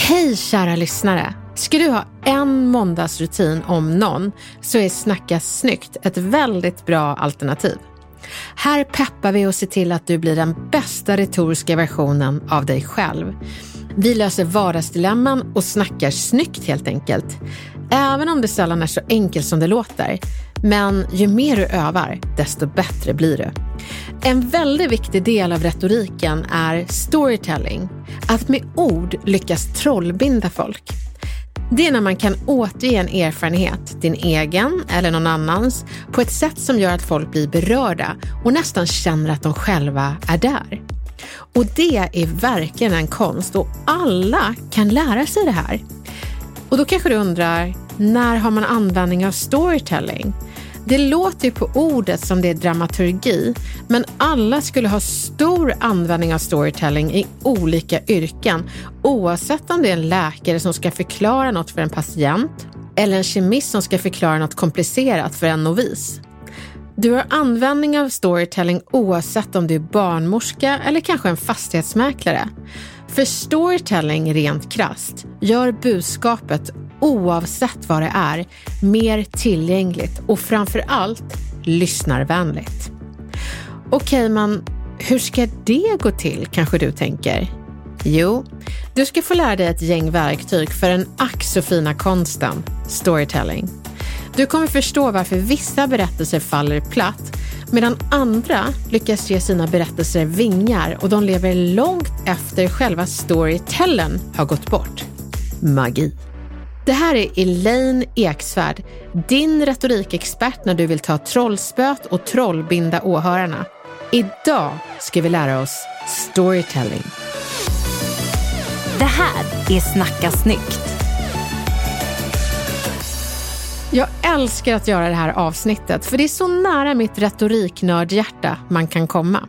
Hej kära lyssnare! Ska du ha en måndagsrutin om någon så är Snacka snyggt ett väldigt bra alternativ. Här peppar vi och ser till att du blir den bästa retoriska versionen av dig själv. Vi löser vardagsdilemman och snackar snyggt helt enkelt. Även om det sällan är så enkelt som det låter. Men ju mer du övar, desto bättre blir du. En väldigt viktig del av retoriken är storytelling. Att med ord lyckas trollbinda folk. Det är när man kan återge en erfarenhet, din egen eller någon annans, på ett sätt som gör att folk blir berörda och nästan känner att de själva är där. Och det är verkligen en konst och alla kan lära sig det här. Och då kanske du undrar, när har man användning av storytelling? Det låter ju på ordet som det är dramaturgi, men alla skulle ha stor användning av storytelling i olika yrken, oavsett om det är en läkare som ska förklara något för en patient eller en kemist som ska förklara något komplicerat för en novis. Du har användning av storytelling oavsett om du är barnmorska eller kanske en fastighetsmäklare. För storytelling rent krast gör budskapet oavsett vad det är mer tillgängligt och framför allt lyssnarvänligt. Okej, okay, men hur ska det gå till kanske du tänker? Jo, du ska få lära dig ett gäng verktyg för den ack så fina konsten, storytelling. Du kommer förstå varför vissa berättelser faller platt medan andra lyckas ge sina berättelser vingar och de lever långt efter själva storytellen har gått bort. Magi. Det här är Elaine Eksvärd, din retorikexpert när du vill ta trollspöt och trollbinda åhörarna. Idag ska vi lära oss storytelling. Det här är Snacka snyggt. Jag älskar att göra det här avsnittet för det är så nära mitt retoriknördhjärta man kan komma.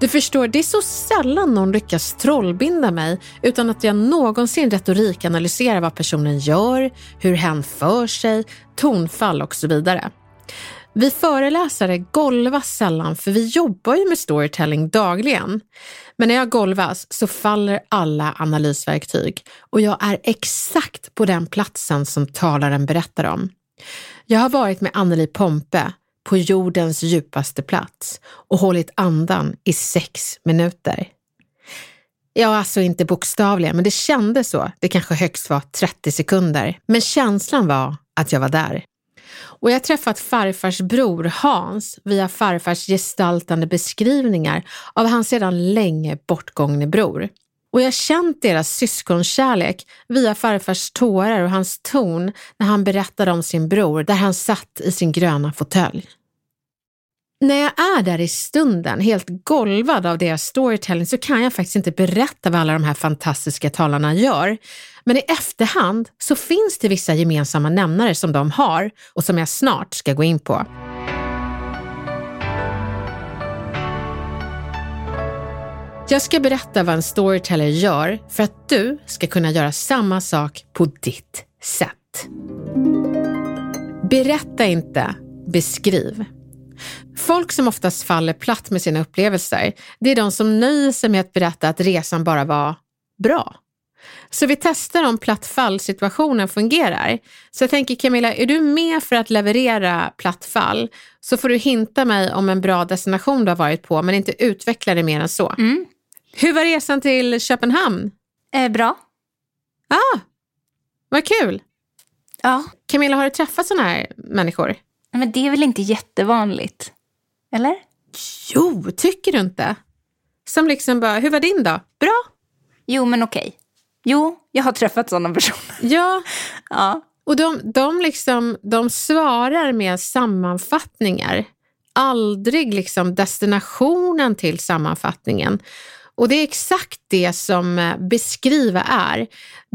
Du förstår, det är så sällan någon lyckas trollbinda mig utan att jag någonsin retorikanalyserar vad personen gör, hur hen för sig, tonfall och så vidare. Vi föreläsare golvas sällan för vi jobbar ju med storytelling dagligen. Men när jag golvas så faller alla analysverktyg och jag är exakt på den platsen som talaren berättar om. Jag har varit med Anneli Pompe på jordens djupaste plats och hållit andan i sex minuter. Ja, alltså inte bokstavligen, men det kändes så. Det kanske högst var 30 sekunder. Men känslan var att jag var där. Och jag har träffat farfars bror Hans via farfars gestaltande beskrivningar av hans sedan länge bortgångne bror. Och jag har känt deras syskonkärlek via farfars tårar och hans ton när han berättade om sin bror där han satt i sin gröna fåtölj. När jag är där i stunden, helt golvad av deras storytelling, så kan jag faktiskt inte berätta vad alla de här fantastiska talarna gör. Men i efterhand så finns det vissa gemensamma nämnare som de har och som jag snart ska gå in på. Jag ska berätta vad en storyteller gör för att du ska kunna göra samma sak på ditt sätt. Berätta inte, beskriv. Folk som oftast faller platt med sina upplevelser, det är de som nöjer sig med att berätta att resan bara var bra. Så vi testar om plattfallsituationen fungerar. Så jag tänker Camilla, är du med för att leverera plattfall så får du hinta mig om en bra destination du har varit på men inte utveckla det mer än så. Mm. Hur var resan till Köpenhamn? Eh, bra. Ah, vad kul. Ja. Camilla, har du träffat sådana här människor? Men det är väl inte jättevanligt? Eller? Jo, tycker du inte? Som liksom bara, hur var din dag? Bra. Jo, men okej. Jo, jag har träffat sådana personer. Ja, Ja. och de, de, liksom, de svarar med sammanfattningar. Aldrig liksom destinationen till sammanfattningen. Och det är exakt det som eh, beskriva är.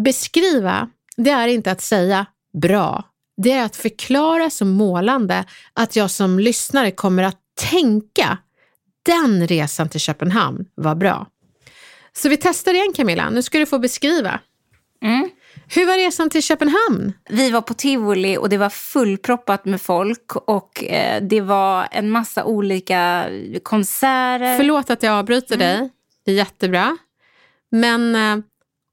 Beskriva, det är inte att säga bra. Det är att förklara så målande att jag som lyssnare kommer att tänka den resan till Köpenhamn var bra. Så vi testar igen Camilla, nu ska du få beskriva. Mm. Hur var resan till Köpenhamn? Vi var på tivoli och det var fullproppat med folk och eh, det var en massa olika konserter. Förlåt att jag avbryter dig, det är jättebra. Men eh,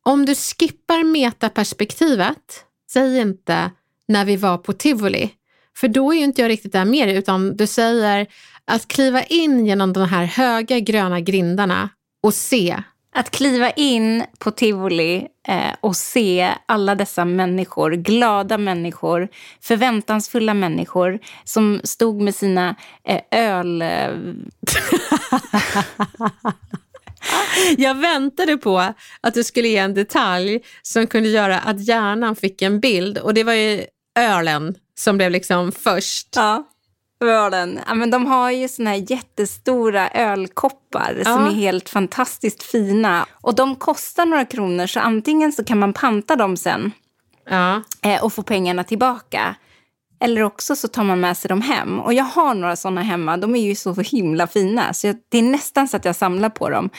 om du skippar metaperspektivet, säg inte när vi var på tivoli. För då är ju inte jag riktigt där med dig, utan du säger att kliva in genom de här höga gröna grindarna och se. Att kliva in på tivoli eh, och se alla dessa människor, glada människor, förväntansfulla människor som stod med sina eh, öl... Jag väntade på att du skulle ge en detalj som kunde göra att hjärnan fick en bild och det var ju ölen som blev liksom först. ja, ölen. Ja, men de har ju såna här jättestora ölkoppar som Ja. är helt fantastiskt fina. Och de kostar några kronor så antingen så kan man panta dem sen Ja. eh, och få pengarna tillbaka. Eller också så tar man med sig dem hem. Och jag har några såna hemma. De är ju så himla fina. Så jag, det är nästan så att jag samlar på dem.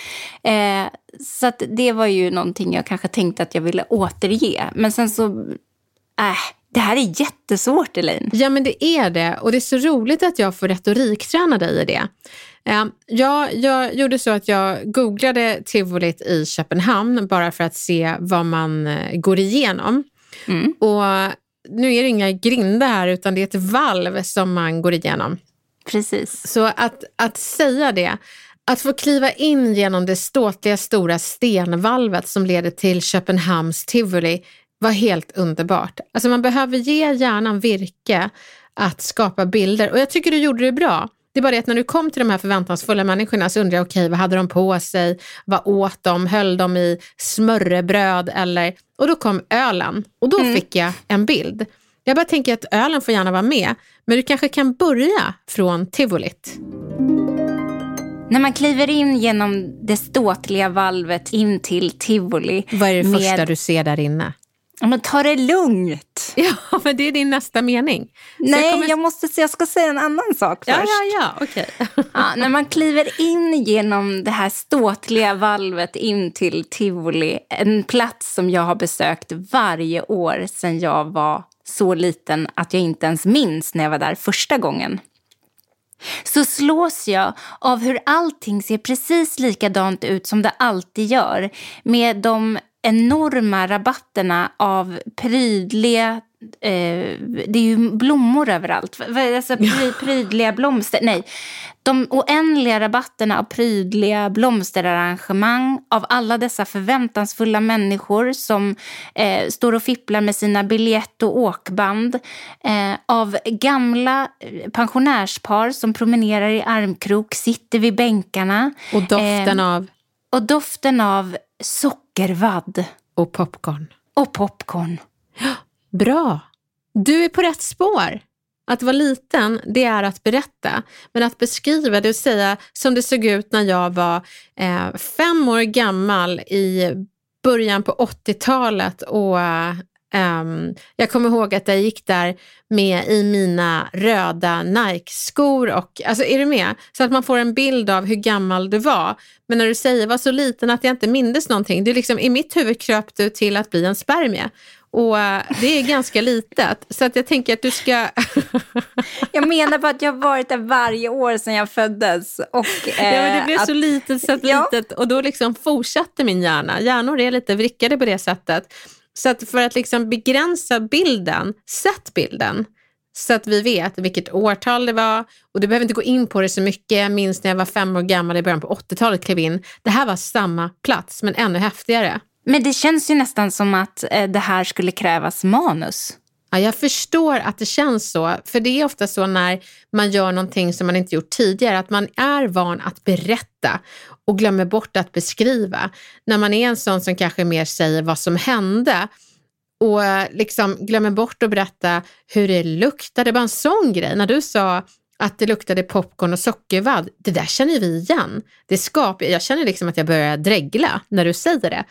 Eh, så det var ju någonting jag kanske tänkte att jag ville återge. Men sen så... Äh, det här är jättesvårt, Elaine. Ja, men det är det. Och det är så roligt att jag får retorikträna dig i det. Eh, Jag, jag gjorde så att jag googlade tivolit i Köpenhamn bara för att se vad man eh, går igenom. Mm. Och nu är det inga grindar här utan det är ett valv som man går igenom. Precis. Så att, att säga det, att få kliva in genom det ståtliga stora stenvalvet som leder till Köpenhamns tivoli var helt underbart. Alltså man behöver ge hjärnan virke att skapa bilder och jag tycker du gjorde det bra. Det är bara det att när du kom till de här förväntansfulla människorna så undrar jag, okej, vad hade de på sig? Vad åt de? Höll de i smörrebröd eller? Och då kom ölen och då fick jag en bild. Jag bara tänker att ölen får gärna vara med, men du kanske kan börja från tivolit. När man kliver in genom det ståtliga valvet in till tivoli. Vad är det med- första du ser där inne? Ja, men ta det lugnt. Ja, men det är din nästa mening. Nej, jag, kommer- måste, säga- jag ska säga en annan sak Ja, först. ja, ja, okej. Ja, när man kliver in genom det här ståtliga valvet in till tivoli, en plats som jag har besökt varje år sedan jag var så liten att jag inte ens minns när jag var där första gången. Så slås jag av hur allting ser precis likadant ut som det alltid gör. Med de enorma rabatterna av prydliga Eh, det är ju blommor överallt. Alltså, pry, prydliga blomster. Nej, de oändliga rabatterna av prydliga blomsterarrangemang av alla dessa förväntansfulla människor som eh, står och fipplar med sina biljett och åkband. Eh, av gamla eh, pensionärspar som promenerar i armkrok, sitter vid bänkarna. Och doften Eh, av Och doften av sockervadd och popcorn. och popcorn. Bra. Du är på rätt spår. Att vara liten, det är att berätta. Men att beskriva, det vill säga som det såg ut när jag var eh, fem år gammal i början på 80-talet och ehm, jag kommer ihåg att jag gick där med i mina röda Nike-skor. Och, alltså är du med? Så att man får en bild av hur gammal du var. Men när du säger var så liten att jag inte mindes någonting, det är liksom, i mitt huvud kröp du till att bli en spermie. Och eh, det är ganska litet. Så att jag tänker att du ska... Jag menar bara att jag har varit där varje år sedan jag föddes. Och, eh, ja, men det blev att, så litet så att Ja. litet och då liksom fortsatte min hjärna. Hjärnor är lite vrickade på det sättet. Så att för att liksom begränsa bilden, sätt bilden. så att vi vet vilket årtal det var och du behöver inte gå in på det så mycket. Jag minns när jag var fem år gammal i början på 80-talet klev in. Det här var samma plats men ännu häftigare. Men det känns ju nästan som att eh, det här skulle krävas manus. Ja, jag förstår att det känns så, för det är ofta så när man gör någonting som man inte gjort tidigare, att man är van att berätta och glömmer bort att beskriva. När man är en sån som kanske mer säger vad som hände och liksom glömmer bort att berätta hur det luktade, bara en sån grej. När du sa att det luktade popcorn och sockervadd, det där känner vi igen. Det skapar, jag känner liksom att jag börjar dregla när du säger det.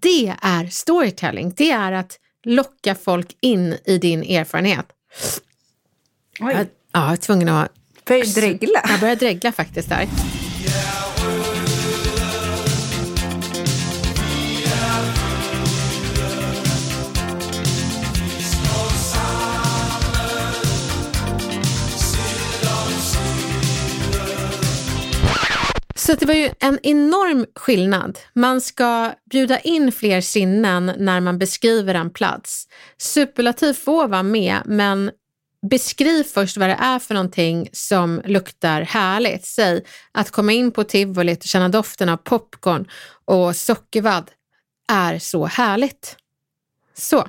Det är storytelling, det är att locka folk in i din erfarenhet. Oj. Jag, ja, jag är tvungen att... Börjar dregla? Jag börjar dregla faktiskt där. Så det var ju en enorm skillnad. Man ska bjuda in fler sinnen när man beskriver en plats. Superlativ får vara med, men beskriv först vad det är för någonting som luktar härligt. Säg att komma in på tivolit och känna doften av popcorn och sockervadd är så härligt. Så.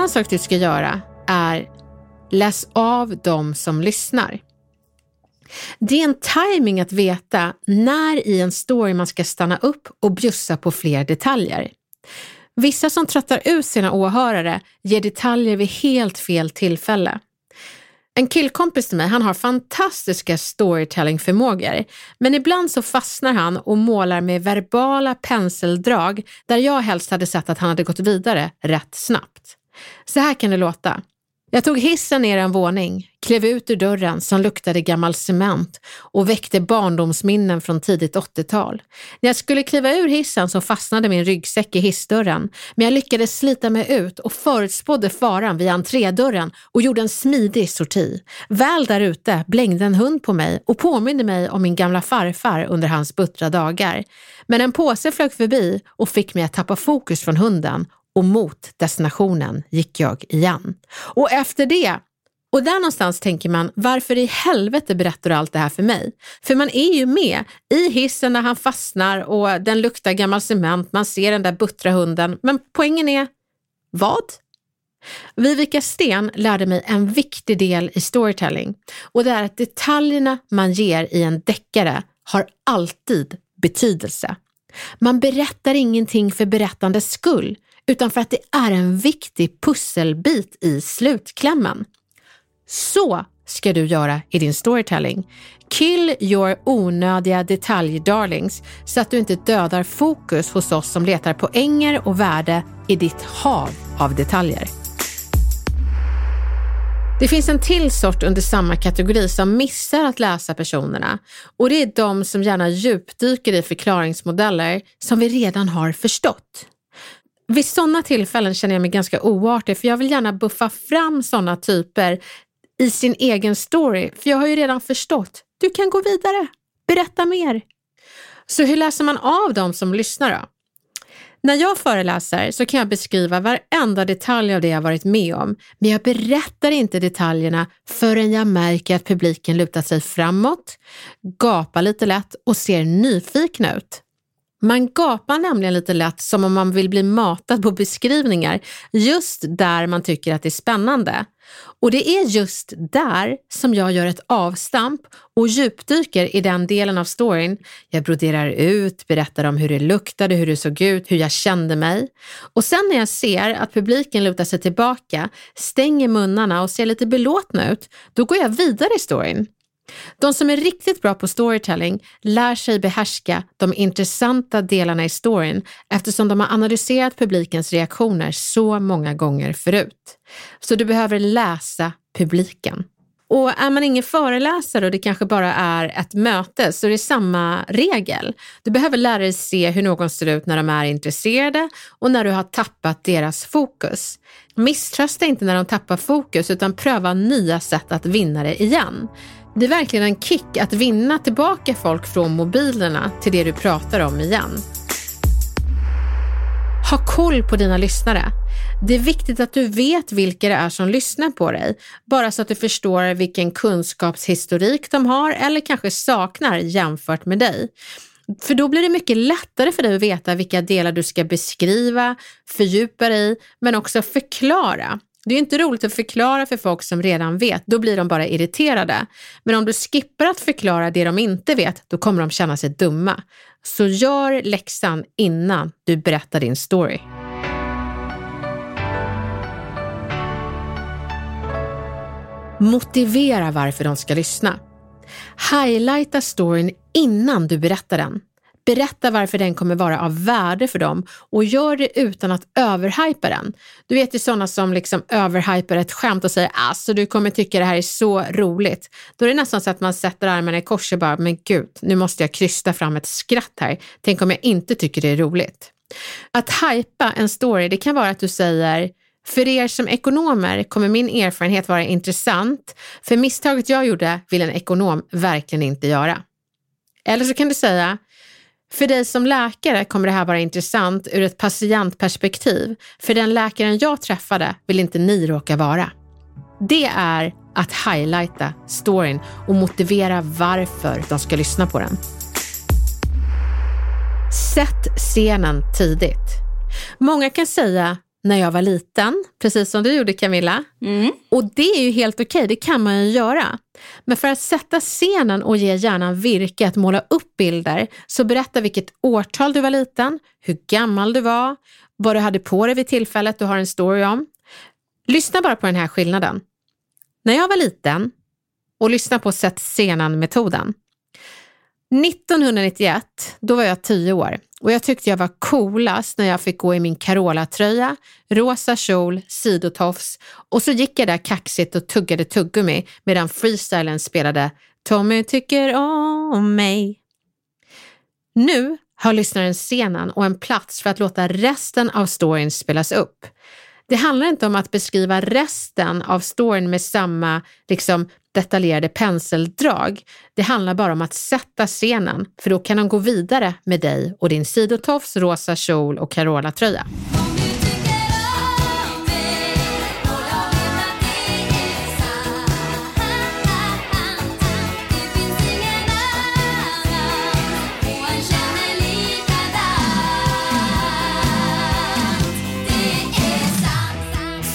Annan sak du ska göra är läs av de som lyssnar. Det är en timing att veta när i en story man ska stanna upp och bjussa på fler detaljer. Vissa som tröttar ut sina åhörare ger detaljer vid helt fel tillfälle. En killkompis till mig, han har fantastiska storytellingförmågor, men ibland så fastnar han och målar med verbala penseldrag där jag helst hade sett att han hade gått vidare rätt snabbt. Så här kan det låta. Jag tog hissen ner en våning, klev ut ur dörren som luktade gammal cement och väckte barndomsminnen från tidigt 80-tal. När jag skulle kliva ur hissen så fastnade min ryggsäck i hissdörren, men jag lyckades slita mig ut och förutspådde faran vid entrédörren och gjorde en smidig sorti. Väl där ute blängde en hund på mig och påminde mig om min gamla farfar under hans buttra dagar. Men en påse flög förbi och fick mig att tappa fokus från hunden och mot destinationen gick jag igen. Och efter det och där någonstans tänker man, varför i helvete berättar du allt det här för mig? För man är ju med i hissen när han fastnar och den luktar gammal cement, man ser den där buttra hunden. Men poängen är, vad? Vivica Sten lärde mig en viktig del i storytelling och det är att detaljerna man ger i en deckare har alltid betydelse. Man berättar ingenting för berättandets skull utan för att det är en viktig pusselbit i slutklämmen. Så ska du göra i din storytelling. Kill your onödiga detaljdarlings så att du inte dödar fokus hos oss som letar poänger och värde i ditt hav av detaljer. Det finns en till sort under samma kategori som missar att läsa personerna och det är de som gärna djupdyker i förklaringsmodeller som vi redan har förstått. Vid sådana tillfällen känner jag mig ganska oartig för jag vill gärna buffa fram sådana typer i sin egen story, för jag har ju redan förstått. Du kan gå vidare, berätta mer. Så hur läser man av dem som lyssnar då? När jag föreläser så kan jag beskriva varenda detalj av det jag varit med om, men jag berättar inte detaljerna förrän jag märker att publiken lutar sig framåt, gapar lite lätt och ser nyfikna ut. Man gapar nämligen lite lätt som om man vill bli matad på beskrivningar just där man tycker att det är spännande. Och det är just där som jag gör ett avstamp och djupdyker i den delen av storyn. Jag broderar ut, berättar om hur det luktade, hur det såg ut, hur jag kände mig. Och sen när jag ser att publiken lutar sig tillbaka, stänger munnarna och ser lite belåtna ut, då går jag vidare i storyn. De som är riktigt bra på storytelling lär sig behärska de intressanta delarna i storyn eftersom de har analyserat publikens reaktioner så många gånger förut. Så du behöver läsa publiken. Och är man ingen föreläsare och det kanske bara är ett möte så är det samma regel. Du behöver lära dig se hur någon ser ut när de är intresserade och när du har tappat deras fokus. Misströsta inte när de tappar fokus utan pröva nya sätt att vinna det igen. Det är verkligen en kick att vinna tillbaka folk från mobilerna till det du pratar om igen. Ha koll på dina lyssnare. Det är viktigt att du vet vilka det är som lyssnar på dig, bara så att du förstår vilken kunskapshistorik de har eller kanske saknar jämfört med dig. För då blir det mycket lättare för dig att veta vilka delar du ska beskriva, fördjupa dig men också förklara. Det är inte roligt att förklara för folk som redan vet, då blir de bara irriterade. Men om du skippar att förklara det de inte vet, då kommer de känna sig dumma. Så gör läxan innan du berättar din story. Motivera varför de ska lyssna. Highlighta storyn innan du berättar den. Berätta varför den kommer vara av värde för dem och gör det utan att överhypa den. Du vet ju sådana som liksom överhypar ett skämt och säger alltså du kommer tycka det här är så roligt. Då är det nästan så att man sätter armarna i kors och bara men gud, nu måste jag krysta fram ett skratt här. Tänk om jag inte tycker det är roligt. Att hypa en story, det kan vara att du säger för er som ekonomer kommer min erfarenhet vara intressant, för misstaget jag gjorde vill en ekonom verkligen inte göra. Eller så kan du säga, för dig som läkare kommer det här vara intressant ur ett patientperspektiv. För den läkaren jag träffade vill inte ni råka vara. Det är att highlighta storyn och motivera varför de ska lyssna på den. Sätt scenen tidigt. Många kan säga när jag var liten, precis som du gjorde Camilla. Mm. Och det är ju helt okej, det kan man ju göra. Men för att sätta scenen och ge hjärnan virke att måla upp bilder, så berätta vilket årtal du var liten, hur gammal du var, vad du hade på dig vid tillfället du har en story om. Lyssna bara på den här skillnaden. När jag var liten, och lyssna på Sätt scenen-metoden. 1991, då var jag tio år och jag tyckte jag var coolast när jag fick gå i min Carola-tröja, rosa kjol, sidotofs och så gick jag där kaxigt och tuggade tuggummi medan freestylen spelade Tommy tycker om mig. Nu har lyssnaren scenen och en plats för att låta resten av storyn spelas upp. Det handlar inte om att beskriva resten av storyn med samma liksom, detaljerade penseldrag. Det handlar bara om att sätta scenen, för då kan de gå vidare med dig och din sidotofs, rosa kjol och Carola-tröja.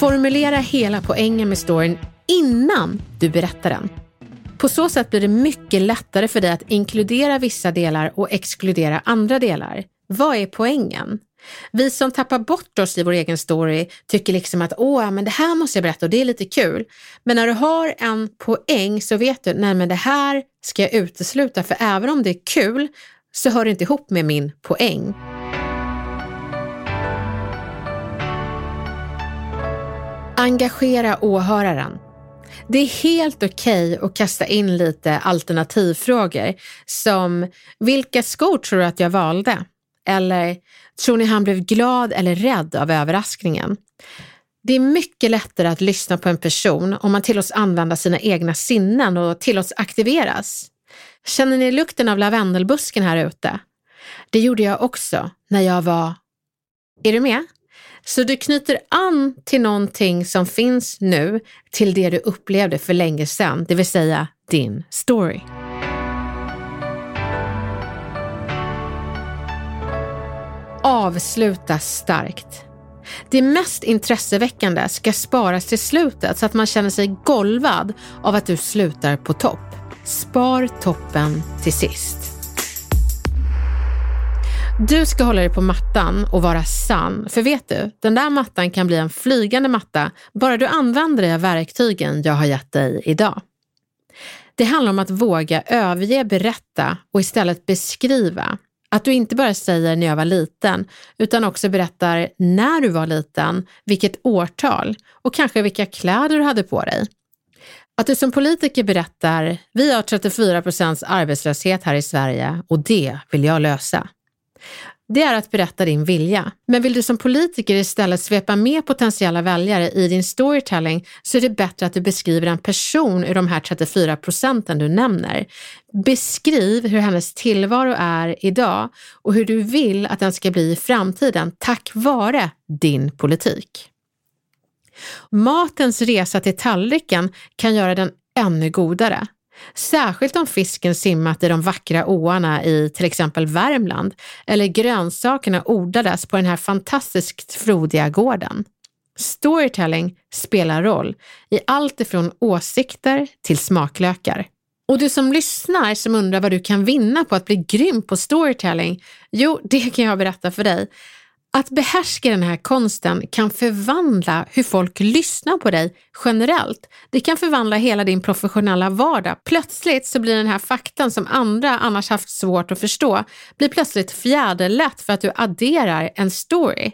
Formulera hela poängen med storyn innan du berättar den. På så sätt blir det mycket lättare för dig att inkludera vissa delar och exkludera andra delar. Vad är poängen? Vi som tappar bort oss i vår egen story tycker liksom att åh, men det här måste jag berätta och det är lite kul. Men när du har en poäng så vet du, nej men det här ska jag utesluta för även om det är kul så hör det inte ihop med min poäng. Engagera åhöraren. Det är helt okej okay att kasta in lite alternativfrågor som vilka skor tror du att jag valde? Eller tror ni han blev glad eller rädd av överraskningen? Det är mycket lättare att lyssna på en person om man tillåts använda sina egna sinnen och tillåts aktiveras. Känner ni lukten av lavendelbusken här ute? Det gjorde jag också när jag var Är du med? Så du knyter an till någonting som finns nu, till det du upplevde för länge sedan, det vill säga din story. Avsluta starkt. Det mest intresseväckande ska sparas till slutet så att man känner sig golvad av att du slutar på topp. Spar toppen till sist. Du ska hålla dig på mattan och vara sann. För vet du, den där mattan kan bli en flygande matta bara du använder dig av verktygen jag har gett dig idag. Det handlar om att våga överge berätta och istället beskriva. Att du inte bara säger när jag var liten, utan också berättar när du var liten, vilket årtal och kanske vilka kläder du hade på dig. Att du som politiker berättar, vi har 34 procents arbetslöshet här i Sverige och det vill jag lösa. Det är att berätta din vilja. Men vill du som politiker istället svepa med potentiella väljare i din storytelling så är det bättre att du beskriver en person ur de här 34 procenten du nämner. Beskriv hur hennes tillvaro är idag och hur du vill att den ska bli i framtiden tack vare din politik. Matens resa till tallriken kan göra den ännu godare. Särskilt om fisken simmat i de vackra åarna i till exempel Värmland eller grönsakerna odlades på den här fantastiskt frodiga gården. Storytelling spelar roll i allt ifrån åsikter till smaklökar. Och du som lyssnar som undrar vad du kan vinna på att bli grym på storytelling? Jo, det kan jag berätta för dig. Att behärska den här konsten kan förvandla hur folk lyssnar på dig generellt. Det kan förvandla hela din professionella vardag. Plötsligt så blir den här faktan som andra annars haft svårt att förstå, blir plötsligt fjäderlätt för att du adderar en story.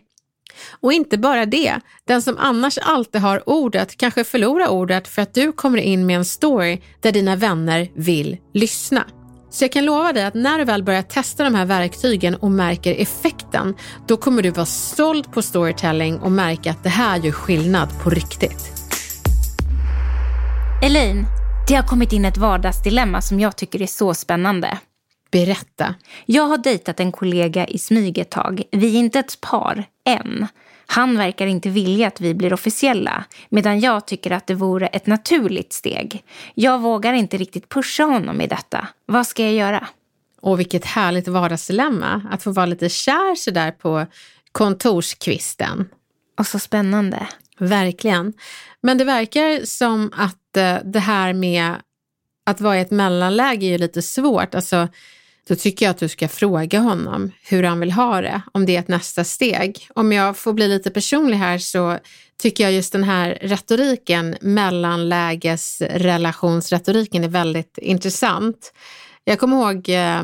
Och inte bara det, den som annars alltid har ordet kanske förlorar ordet för att du kommer in med en story där dina vänner vill lyssna. Så jag kan lova dig att när du väl börjar testa de här verktygen och märker effekten, då kommer du vara stolt på storytelling och märka att det här gör skillnad på riktigt. Elaine, det har kommit in ett vardagsdilemma som jag tycker är så spännande. Berätta. Jag har dejtat en kollega i smyg ett tag. Vi är inte ett par, än. Han verkar inte vilja att vi blir officiella medan jag tycker att det vore ett naturligt steg. Jag vågar inte riktigt pusha honom i detta. Vad ska jag göra? Och vilket härligt vardagsdilemma att få vara lite kär sådär på kontorskvisten. Och så spännande. Verkligen. Men det verkar som att eh, det här med att vara i ett mellanläge är lite svårt. Alltså, då tycker jag att du ska fråga honom hur han vill ha det, om det är ett nästa steg. Om jag får bli lite personlig här så tycker jag just den här retoriken, mellanlägesrelationsretoriken är väldigt intressant. Jag kommer ihåg eh,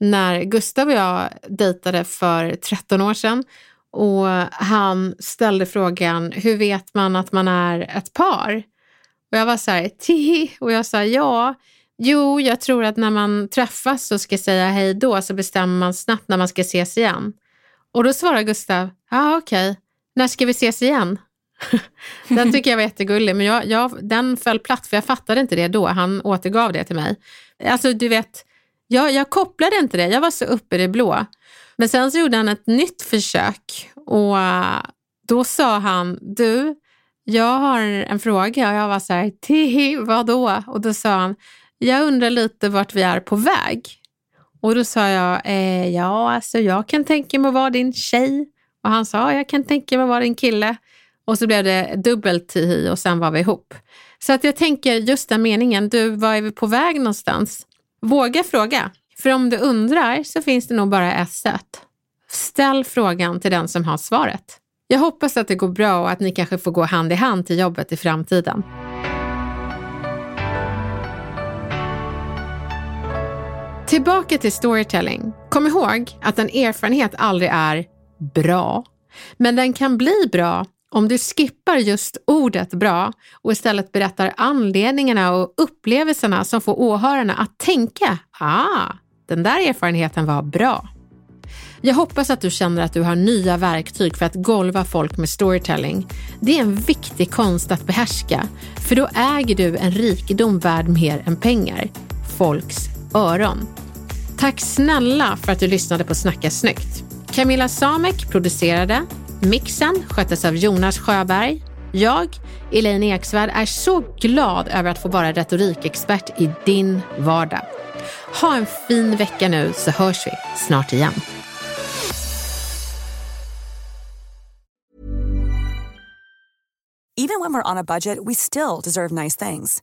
när Gustav och jag dejtade för 13 år sedan och han ställde frågan, hur vet man att man är ett par? Och jag var så här, tihi, och jag sa ja, Jo, jag tror att när man träffas och ska säga hej då så bestämmer man snabbt när man ska ses igen. Och då svarar Gustav, ja okej, okay. när ska vi ses igen? den tycker jag var jättegullig, men jag, jag, den föll platt för jag fattade inte det då. Han återgav det till mig. Alltså du vet, jag, jag kopplade inte det, jag var så uppe i det blå. Men sen så gjorde han ett nytt försök och eh, då sa han, du, jag har en fråga och jag var så här, tihi, vadå? Och då sa han, jag undrar lite vart vi är på väg. Och då sa jag, eh, ja alltså jag kan tänka mig att vara din tjej. Och han sa, jag kan tänka mig att vara din kille. Och så blev det dubbelt tihi och sen var vi ihop. Så att jag tänker just den meningen, du, var är vi på väg någonstans? Våga fråga. För om du undrar så finns det nog bara ett sätt. Ställ frågan till den som har svaret. Jag hoppas att det går bra och att ni kanske får gå hand i hand till jobbet i framtiden. Tillbaka till storytelling. Kom ihåg att en erfarenhet aldrig är bra, men den kan bli bra om du skippar just ordet bra och istället berättar anledningarna och upplevelserna som får åhörarna att tänka, ah, den där erfarenheten var bra. Jag hoppas att du känner att du har nya verktyg för att golva folk med storytelling. Det är en viktig konst att behärska, för då äger du en rikedom värd mer än pengar. Folks öron. Tack snälla för att du lyssnade på Snacka snyggt. Camilla Samek producerade. Mixen sköttes av Jonas Sjöberg. Jag, Elaine Eksvärd, är så glad över att få vara retorikexpert i din vardag. Ha en fin vecka nu så hörs vi snart igen. Even when we're on a budget we still deserve nice things.